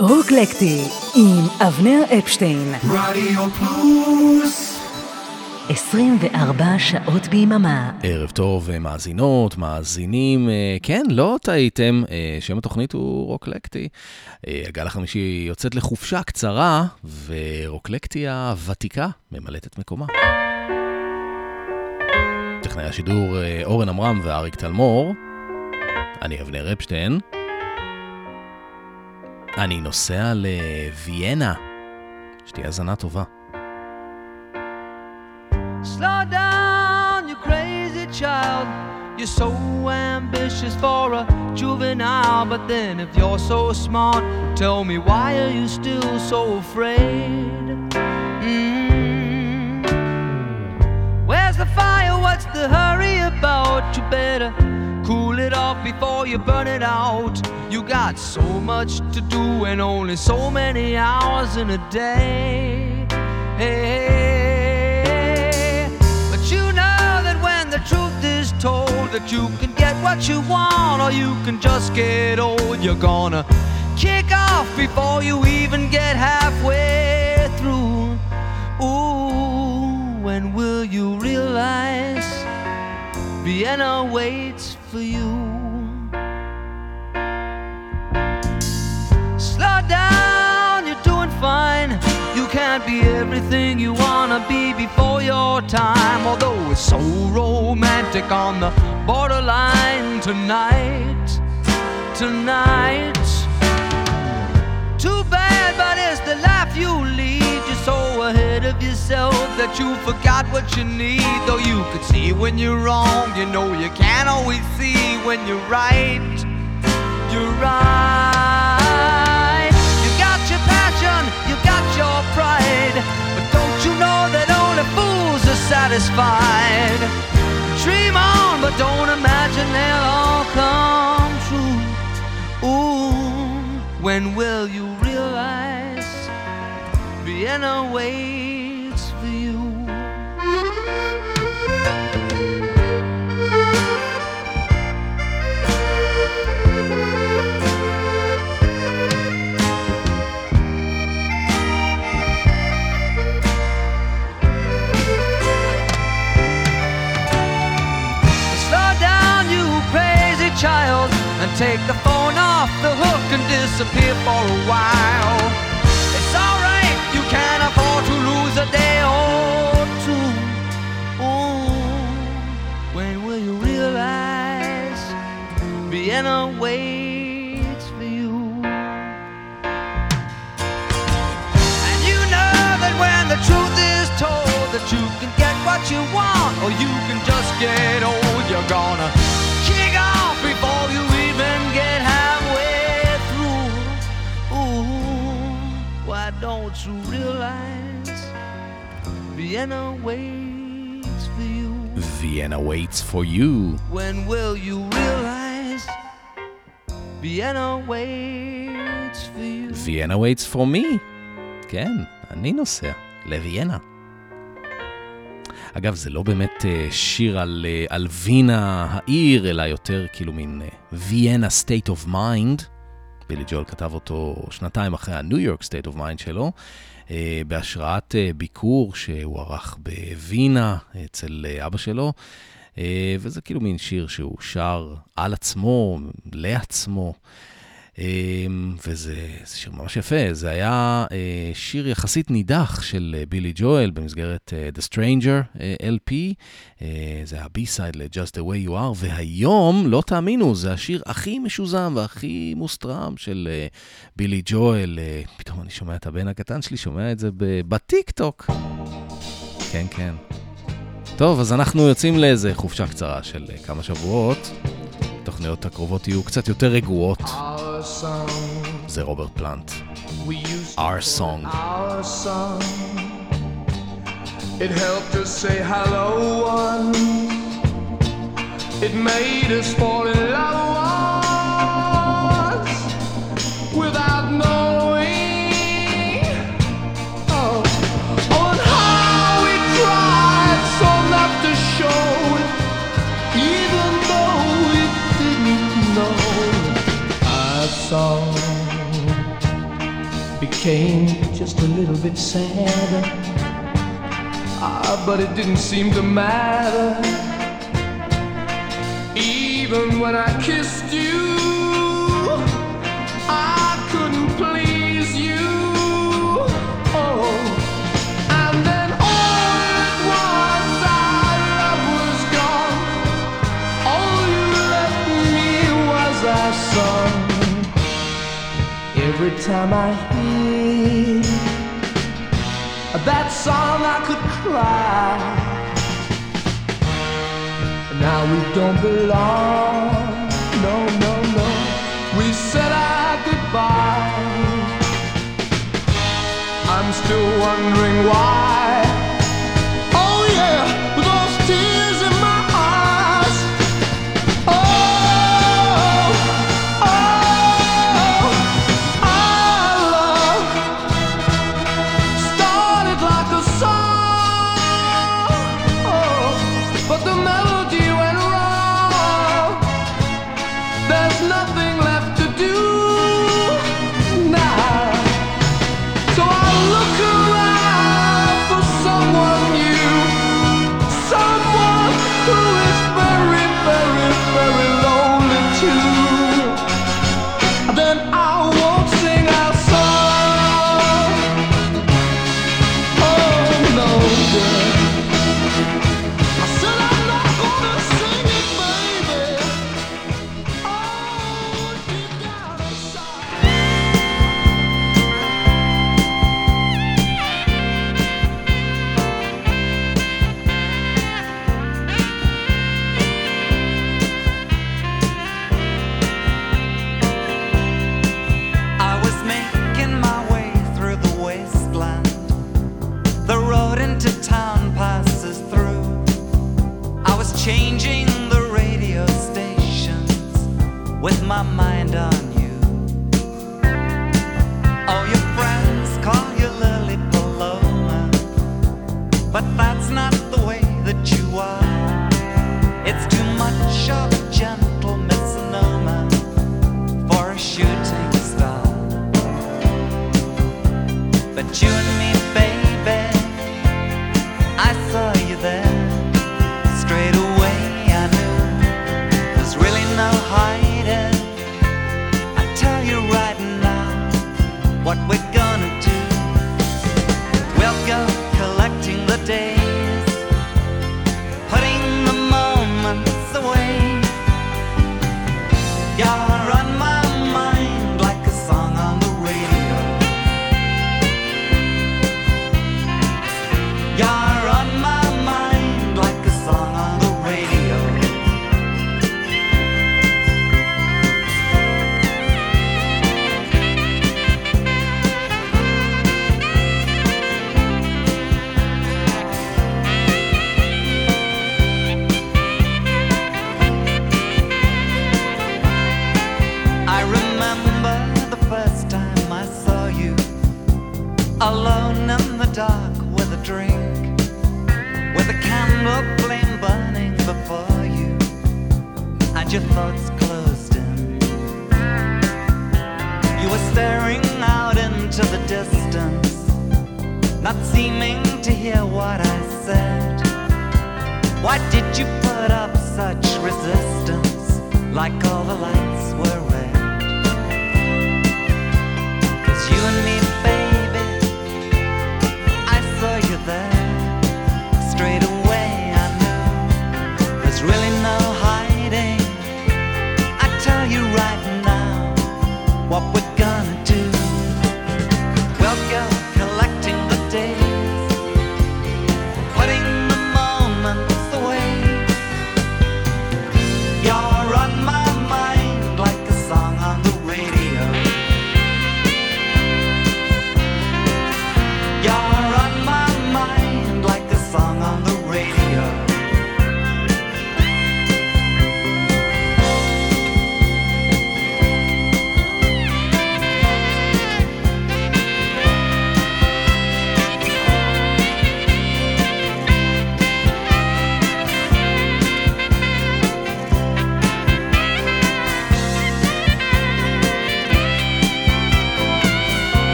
רוקלקטי עם אבנר אפשטיין. רדיו פלוס 24 שעות ביממה. ערב טוב, אה, מאזינות, מאזינים. אה, כן, לא טעיתם, אה, שם התוכנית הוא רוקלקטי. הגל החמישי יוצאת לחופשה קצרה, ורוקלקטי הוותיקה ממלאת את מקומה. טכנאי השידור אורן עמרם ואריק תלמור. אני אבנר אפשטיין. אני נוסע לוויאנה. שתהיה האזנה טובה. Slow down, you crazy child. You're so ambitious for a juvenile, but then if you're so smart, tell me why are you still so afraid? Mm. Where's the fire? What's the hurry about? You better cool it off before you burn it out. You got so much to do and only so many hours in a day. Hey, but you know that when the truth is told that you can get what you want or you can just get old, you're gonna kick off before you even get halfway through. Ooh, when will you realize Vienna waits for you? Slow down, you're doing fine. You can't be everything you wanna be before your time. Although it's so romantic on the borderline tonight, tonight. Too bad, but it's the life you lead. So ahead of yourself that you forgot what you need. Though you could see when you're wrong, you know you can't always see when you're right. You're right. You got your passion, you got your pride. But don't you know that only fools are satisfied? Dream on, but don't imagine they'll all come true. Ooh, when will you realize Vienna waits for you? Slow down, you crazy child, and take the phone off the hook and disappear for a while. Afford to lose a day or two. Ooh, when will you realize Vienna waits for you? And you know that when the truth is told that you can get what you want or you can just get old, you're gonna you realize Vienna waits for you? Vienna waits for you. When will you realize Vienna waits for you? Vienna waits for me. כן, אני נוסע לוויאנה. אגב, זה לא באמת אה, שיר על, אה, על וינה העיר, אלא יותר כאילו מין ויאנה state of mind. בילי ג'ול כתב אותו שנתיים אחרי הניו יורק state of mind שלו, אה, בהשראת אה, ביקור שהוא ערך בווינה אצל אה, אבא שלו, וזה כאילו מין שיר שהוא שר על עצמו, לעצמו. אמ, וזה זה שיר ממש יפה, זה היה אה, שיר יחסית נידח של אה, בילי ג'ואל במסגרת אה, The Stranger LP, זה ה-B-side ל-Just the way you are, והיום, לא תאמינו, זה השיר הכי משוזם והכי מוסטרם של בילי ג'ואל. פתאום אני שומע את הבן הקטן שלי, שומע את זה בטיק-טוק. כן, כן. טוב, אז אנחנו יוצאים לאיזה חופשה קצרה של כמה שבועות. התוכניות הקרובות יהיו קצת יותר רגועות. Our song זה רוברט פלנט. we used to Our song. our song It helped us say hello once It made us fall in love once ashamed, just a little bit sad. Ah, but it didn't seem to matter. Even when I kissed you, I couldn't please you. Oh. Every time I that song I could cry. Now we don't belong. No, no, no. We said our goodbye I'm still wondering why.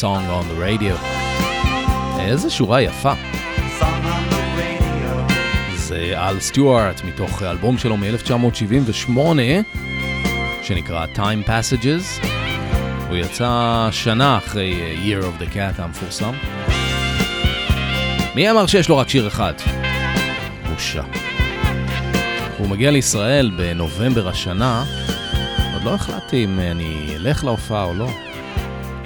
Song on the radio. איזה שורה יפה. זה אל סטיוארט מתוך אלבום שלו מ-1978 שנקרא Time Passages. הוא יצא שנה אחרי אה, Year of the Cat המפורסם. מי אמר שיש לו רק שיר אחד? בושה. הוא מגיע לישראל בנובמבר השנה, עוד לא החלטתי אם אני אלך להופעה או לא.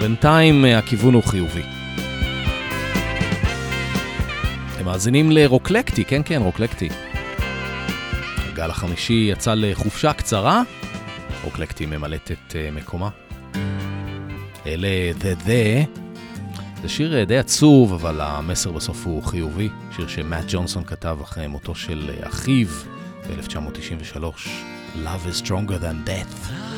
בינתיים אה, הכיוון הוא חיובי. אתם מאזינים לרוקלקטי, כן כן, רוקלקטי. הגל החמישי יצא לחופשה קצרה, רוקלקטי ממלאת את uh, מקומה. אלה The The, זה שיר uh, די עצוב, אבל המסר בסוף הוא חיובי. שיר שמאט ג'ונסון כתב אחרי מותו של אחיו ב-1993, Love is stronger than death.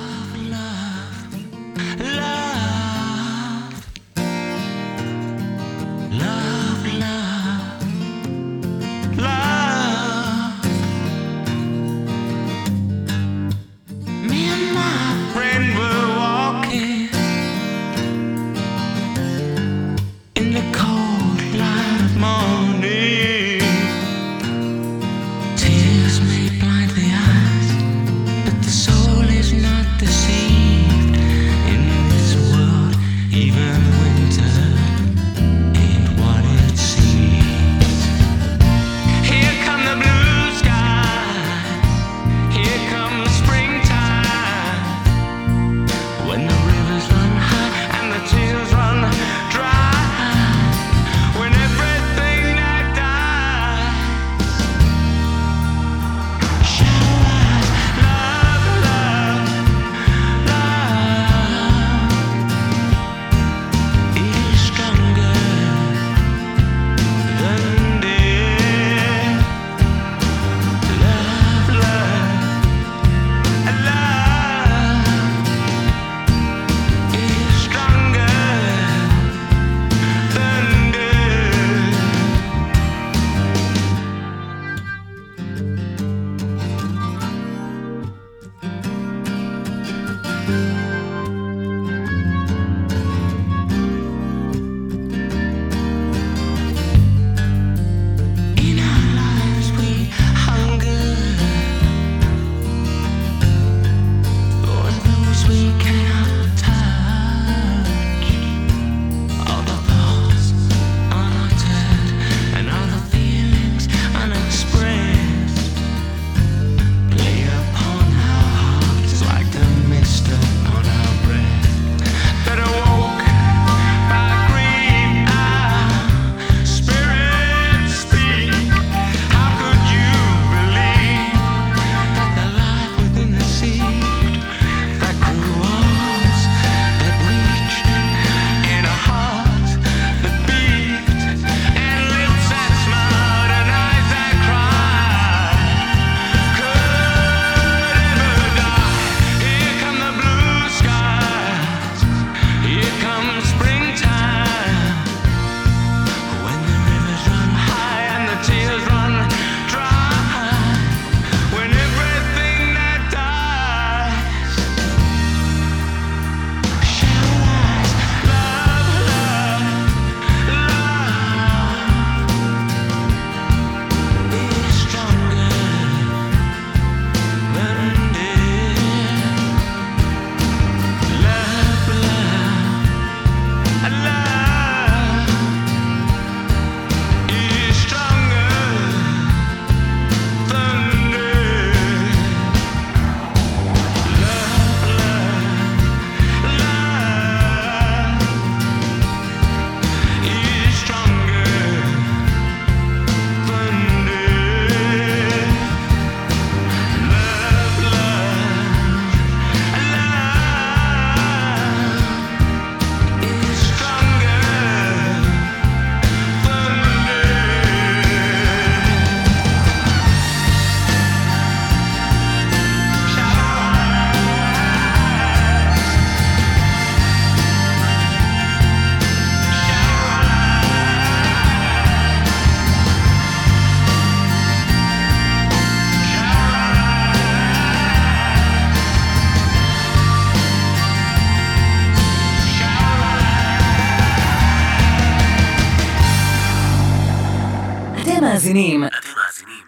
אתם מאזינים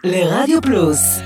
לרדיו פלוס.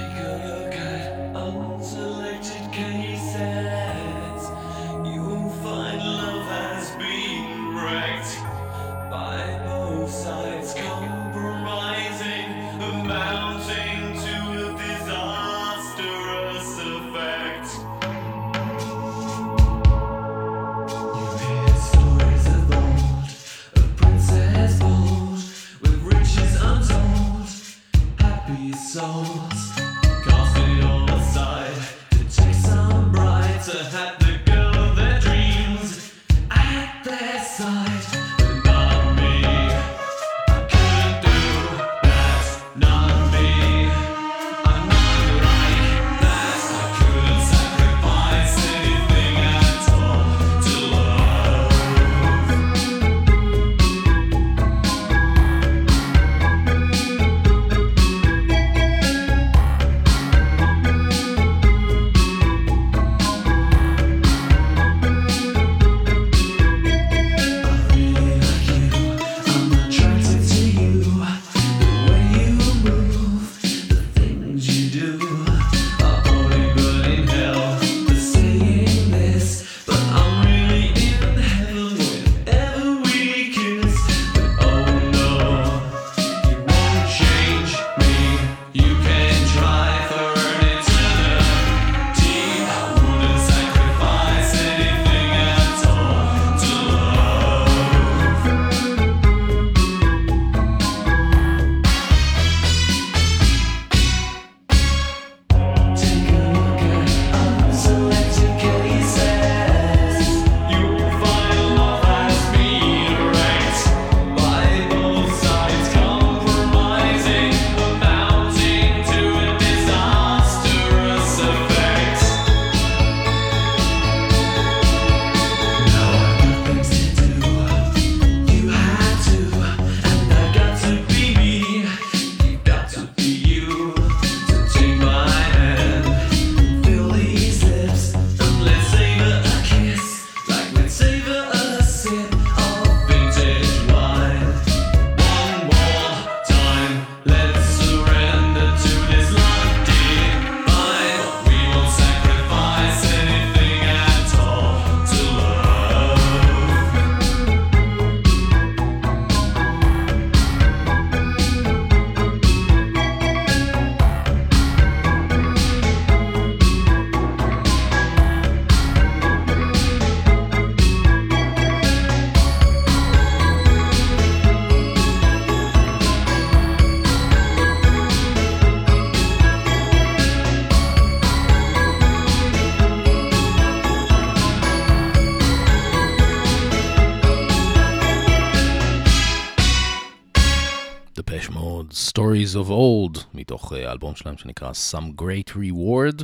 Days of Old, מתוך האלבום שלהם שנקרא Some Great Reward,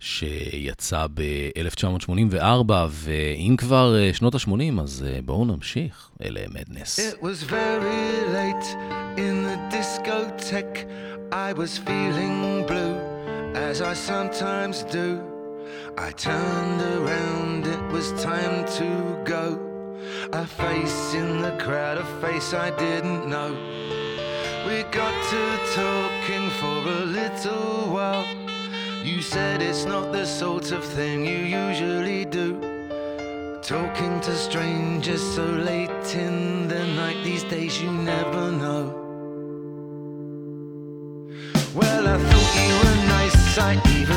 שיצא ב-1984, ואם כבר שנות ה-80, אז בואו נמשיך, אל מדנס. It was very late in the discotheque, I was feeling blue, as I sometimes do. I turned around, it was time to go. A face in the crowd, a face I didn't know. We got to talking for a little while. You said it's not the sort of thing you usually do. Talking to strangers so late in the night, these days you never know. Well, I thought you were nice, I even.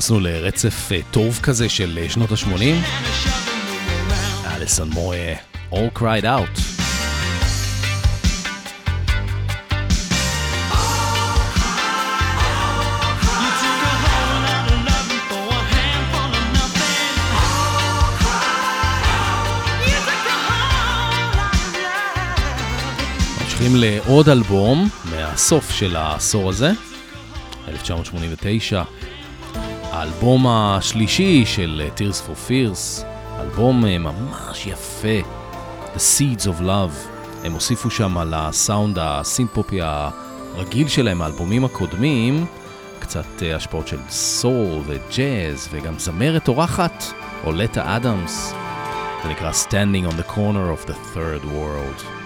נכנסנו לרצף אה, טוב כזה של אה, שנות ה-80. אליסון מויה, אה, All Cried Out. ממשיכים לעוד אלבום מהסוף של העשור הזה, 1989, האלבום השלישי של אה, Tears for Fears, אלבום אה, ממש יפה, The Seeds of Love. הם הוסיפו שם על הסאונד הסינפופי הרגיל שלהם מהאלבומים הקודמים, קצת אה, השפעות של סול וג'אז וגם זמרת אורחת, אולטה אדמס. זה נקרא Standing on the Corner of the Third World.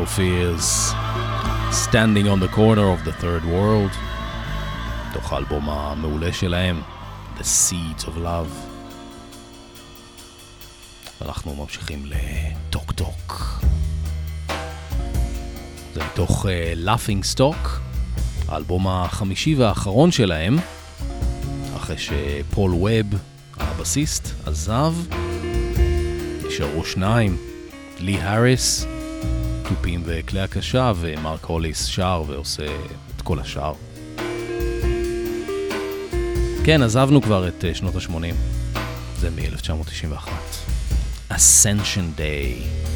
For Fears, Standing on the Corner of the Third World, תוך האלבום המעולה שלהם, The Seeds of Love. אנחנו ממשיכים לטוק טוק. זה מתוך uh, Laughing Stock, האלבום החמישי והאחרון שלהם, אחרי שפול ווב, הבסיסט, עזב, נשארו שניים, לי האריס, תופים וכלי הקשה, ומרק הוליס שר ועושה את כל השאר. כן, עזבנו כבר את אה, שנות ה-80. זה מ-1991. Ascension Day.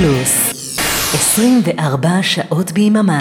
פלוס 24 שעות ביממה.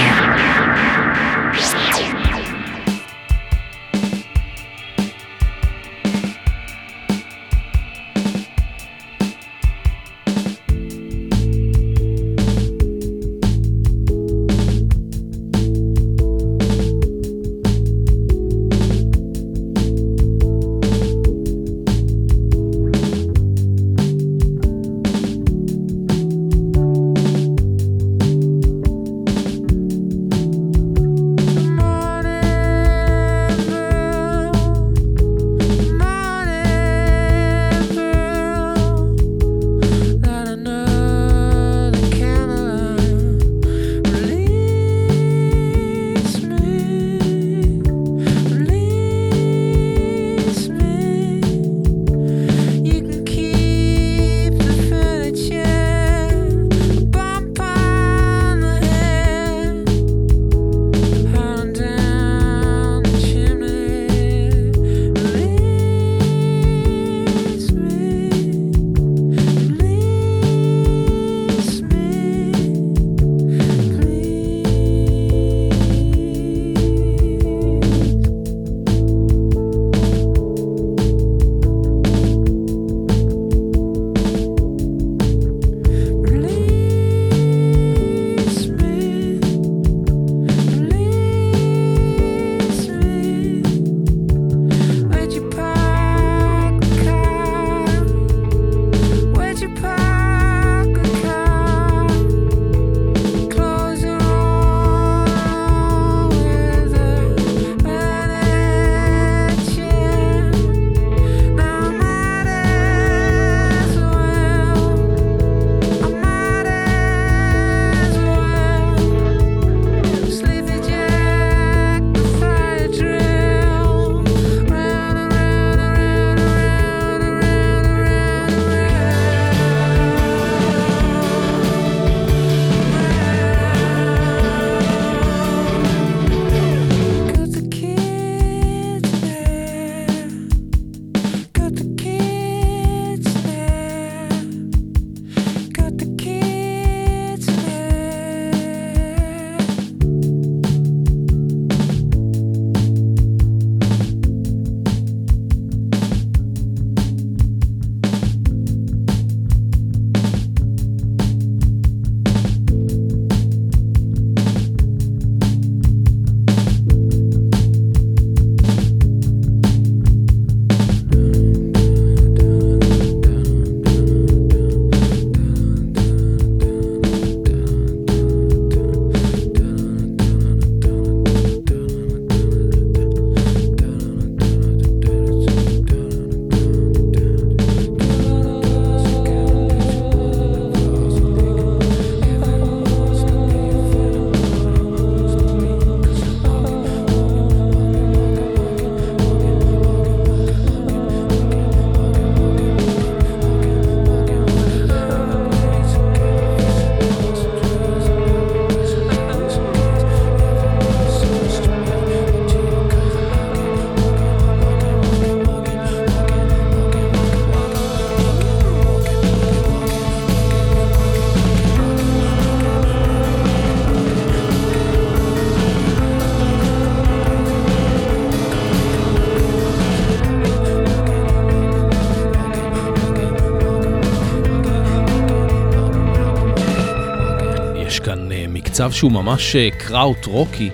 מצב שהוא ממש אה, קראוט רוקי.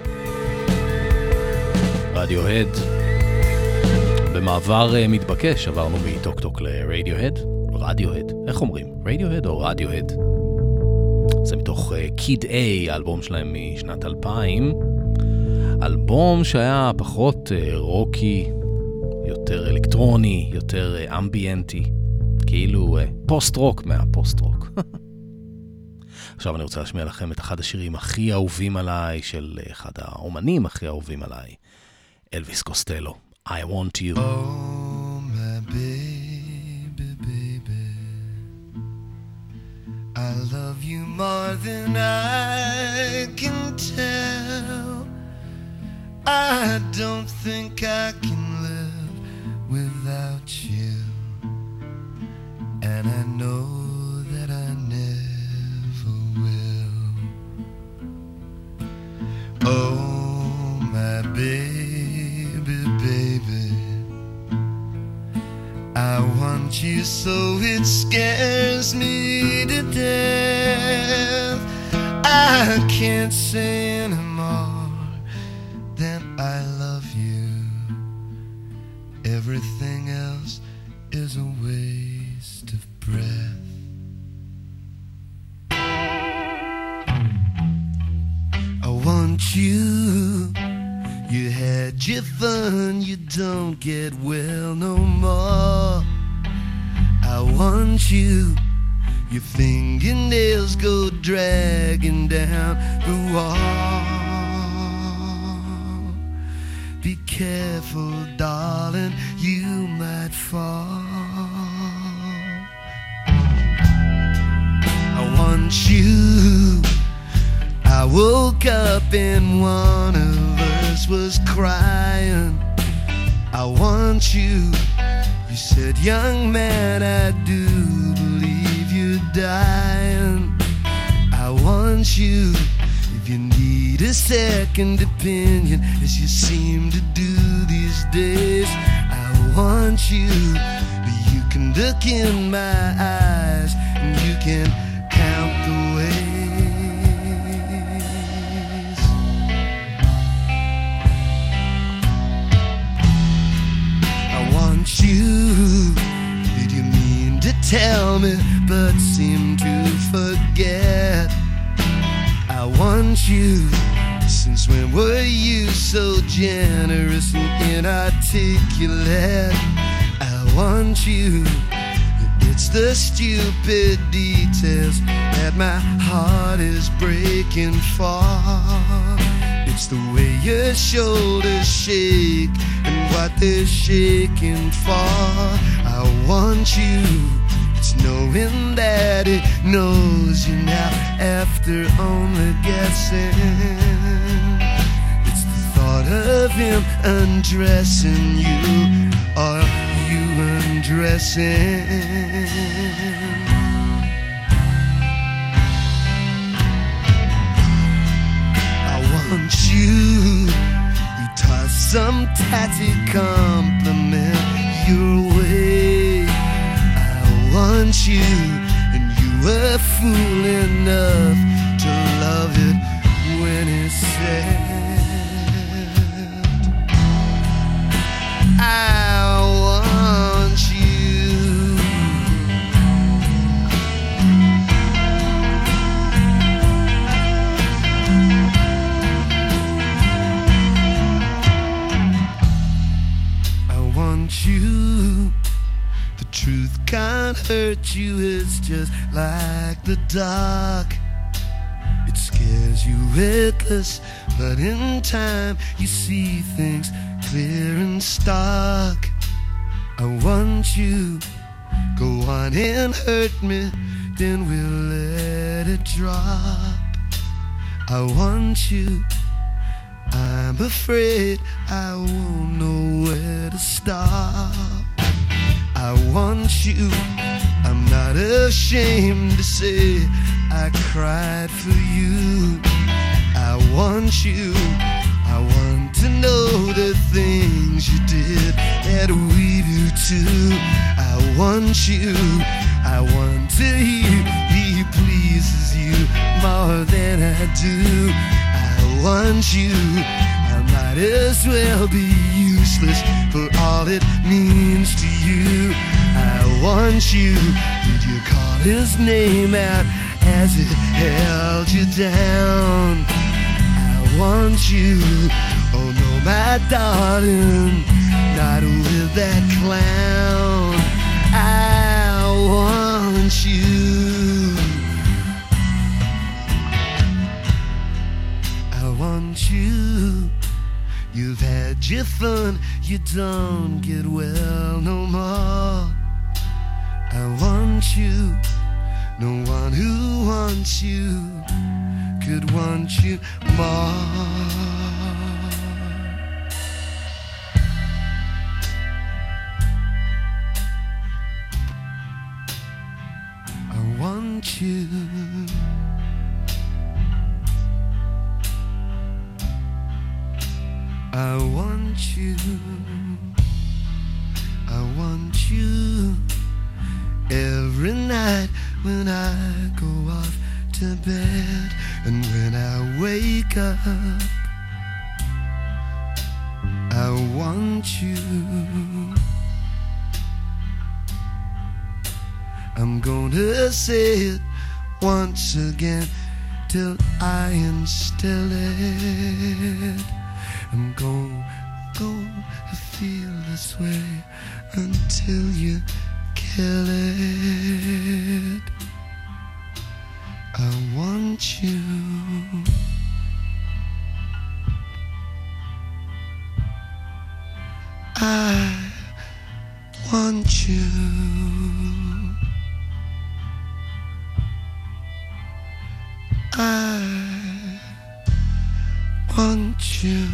רדיוהד. במעבר אה, מתבקש עברנו מטוק טוק לרדיוהד. רדיוהד. איך אומרים? רדיוהד או רדיוהד? זה מתוך קיד איי, האלבום שלהם משנת 2000. אלבום שהיה פחות אה, רוקי, יותר אלקטרוני, יותר אה, אמביאנטי. כאילו אה, פוסט רוק מהפוסט רוק. עכשיו אני רוצה להשמיע לכם את אחד השירים הכי אהובים עליי, של אה, אחד האומנים הכי אהובים עליי, אלוויס קוסטלו, I want you. Oh, my baby, baby. I love you more than I can tell. I don't think I can I want you so it scares me to death. I can't say anymore than I love you. Everything else is a waste of breath. I want you. You had your fun, you don't get well no more. Want you. Your fingernails go dragging down the wall. Be careful, darling, you might fall. I want you. I woke up and one of us was crying. I want you. You said, young man, I do believe you're dying. I want you. If you need a second opinion, as you seem to do these days, I want you. but You can look in my eyes and you can count the you. Did you mean to tell me, but seem to forget? I want you. Since when were you so generous and inarticulate? I want you. It's the stupid details that my heart is breaking for. It's the way your shoulders shake and what they're shaking for. I want you. It's knowing that it knows you now after only guessing. It's the thought of him undressing you or you undressing. Want you. You toss some tatty compliment your way. I want you, and you were fool enough to love it when it said, I want you. The truth can't hurt you, it's just like the dark. It scares you witless, but in time you see things clear and stark. I want you. Go on and hurt me, then we'll let it drop. I want you. I'm afraid I won't know where to stop. I want you. I'm not ashamed to say I cried for you. I want you. I want to know the things you did that we do too. I want you. I want to hear he pleases you more than I do. I want you. I might as well be useless for all it means to you. I want you. Did you call his name out as it held you down? I want you. Oh no, my darling, not with that clown. I want you. You. You've had your fun, you don't get well no more. I want you. No one who wants you could want you more. I want you. I want you. I want you every night when I go off to bed and when I wake up. I want you. I'm gonna say it once again till I instill it. I'm gonna go feel this way until you kill it. I want you. I want you. I want you.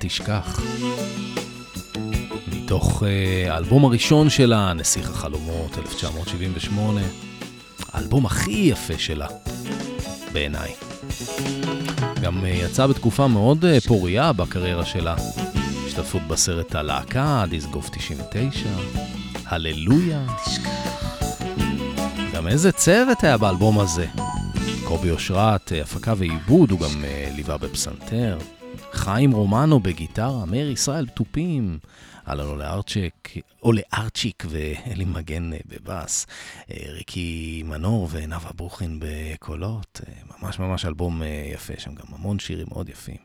תשכח. מתוך אה, האלבום הראשון שלה, נסיך החלומות, 1978. האלבום הכי יפה שלה, בעיניי. גם אה, יצא בתקופה מאוד אה, פוריה בקריירה שלה. השתתפות בסרט הלהקה, דיסגוף 99, הללויה. גם איזה צוות היה באלבום הזה. קובי אושרת, הפקה ועיבוד, הוא גם ליווה בפסנתר. חיים רומנו בגיטרה, מאיר ישראל תופים. אהלן או לארצ'יק, או לארצ'יק ואלי מגן בבאס, אה, ריקי מנור ונאוה ברוכין בקולות, אה, ממש ממש אלבום אה, יפה, שם גם המון שירים מאוד יפים.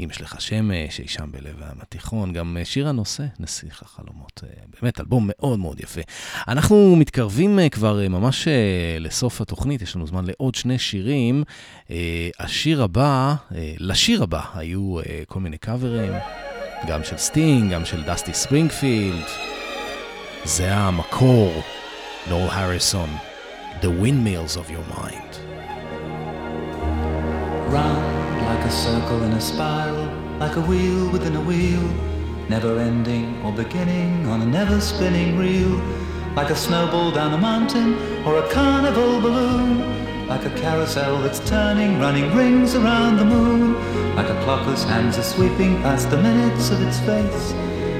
אם יש לך שמש, אי שם בלב הים התיכון, גם שיר הנושא, נסיך החלומות, באמת אלבום מאוד מאוד יפה. אנחנו מתקרבים כבר ממש לסוף התוכנית, יש לנו זמן לעוד שני שירים. השיר הבא, לשיר הבא היו כל מיני קאברים. גם של סטינג, גם של דסטי ספרינגפילד. זה המקור, נואל הריסון, The Windmills of Your Mind. Round like a circle in a spiral, like a wheel within a wheel, never ending or beginning on a never spinning reel, like a snowball down a mountain or a carnival balloon like a carousel that's turning, running rings around the moon, like a clock whose hands are sweeping past the minutes of its face,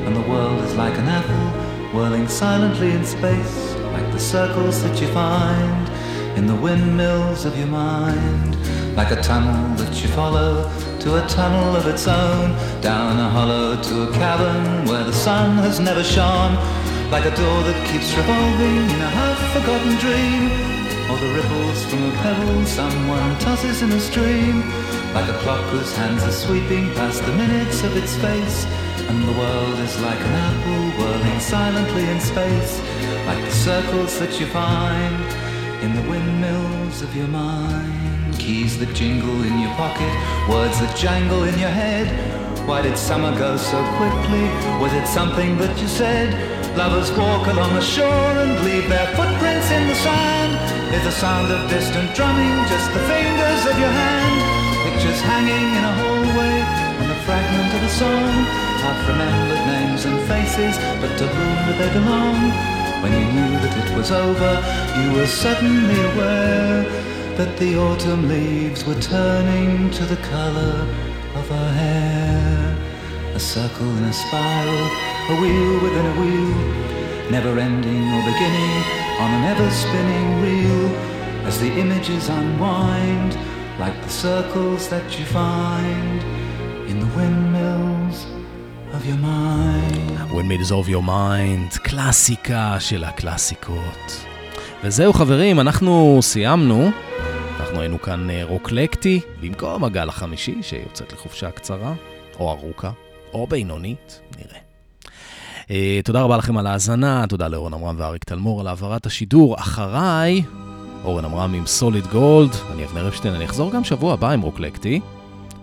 and the world is like an apple whirling silently in space, like the circles that you find in the windmills of your mind, like a tunnel that you follow to a tunnel of its own, down a hollow to a cavern where the sun has never shone, like a door that keeps revolving in a half-forgotten dream, or the ripples from a pebble someone tosses in a stream, like a clock whose hands are sweeping past the minutes of its face, and the world is like an apple whirling silently in space, like the circles that you find in the windmills of your mind. Keys that jingle in your pocket, words that jangle in your head. Why did summer go so quickly? Was it something that you said? Lovers walk along the shore and leave their footprints in the sand. Is the sound of distant drumming just the fingers of your hand? Pictures hanging in a hallway and a fragment of a song. Half remembered names and faces, but to whom do they belong? When you knew that it was over, you were suddenly aware that the autumn leaves were turning to the color of her hair. A circle in a spiral, a wheel within a wheel, never ending or beginning on an ever spinning reel. As the images unwind, like the circles that you find in the windmills of your mind. Windmills of Your Mind, קלאסיקה של הקלאסיקות. וזהו חברים, אנחנו סיימנו. אנחנו היינו כאן אה, רוקלקטי, במקום הגל החמישי שיוצאת לחופשה קצרה, או ארוכה, או בינונית, נראה. אה, תודה רבה לכם על ההאזנה, תודה לאורן עמרם ואריק תלמור על העברת השידור. אחריי, אורן עמרם עם סוליד גולד, אני אבנר אפשטיין, אני אחזור גם שבוע הבא עם רוקלקטי.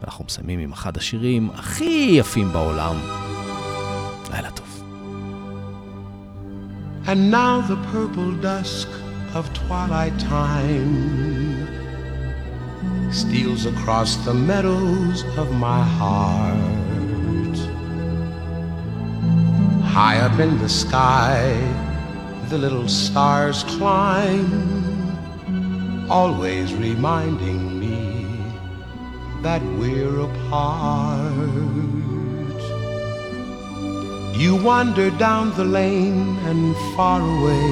ואנחנו מסיימים עם אחד השירים הכי יפים בעולם. לילה טוב. And now the purple dusk of twilight time steals across the meadows of my heart. High up in the sky, the little stars climb, always reminding me that we're apart. You wander down the lane and far away,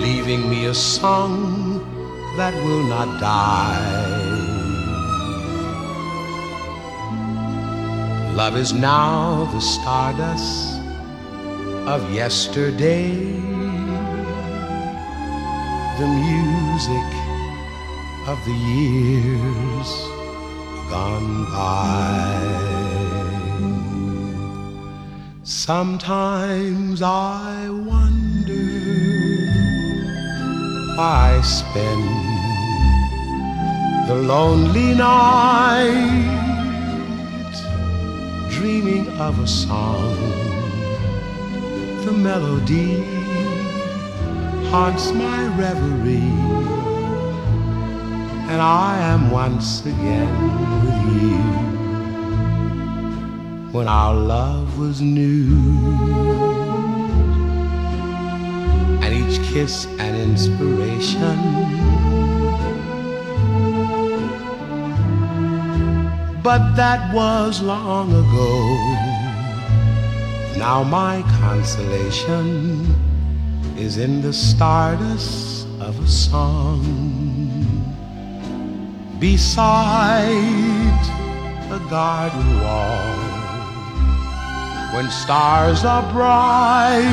leaving me a song that will not die. Love is now the stardust of yesterday, the music of the years gone by. Sometimes I wonder why I spend the lonely night dreaming of a song. The melody haunts my reverie and I am once again with you. When our love was new, and each kiss an inspiration. But that was long ago. Now my consolation is in the stardust of a song beside a garden wall when stars are bright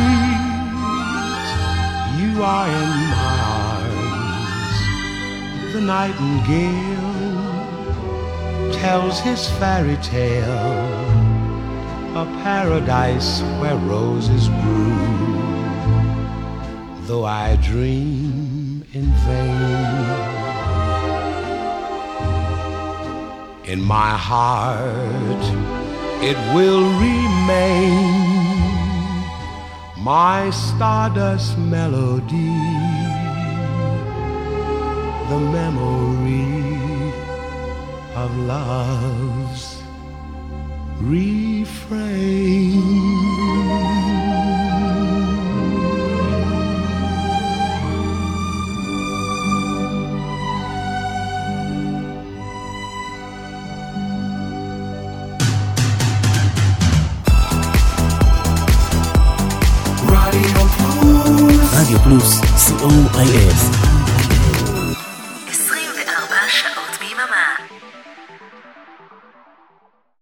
you are in my arms the nightingale tells his fairy tale a paradise where roses grew. Though I dream in vain. In my heart it will remain my stardust melody the memory of love's refrain רדיו פלוס, co.il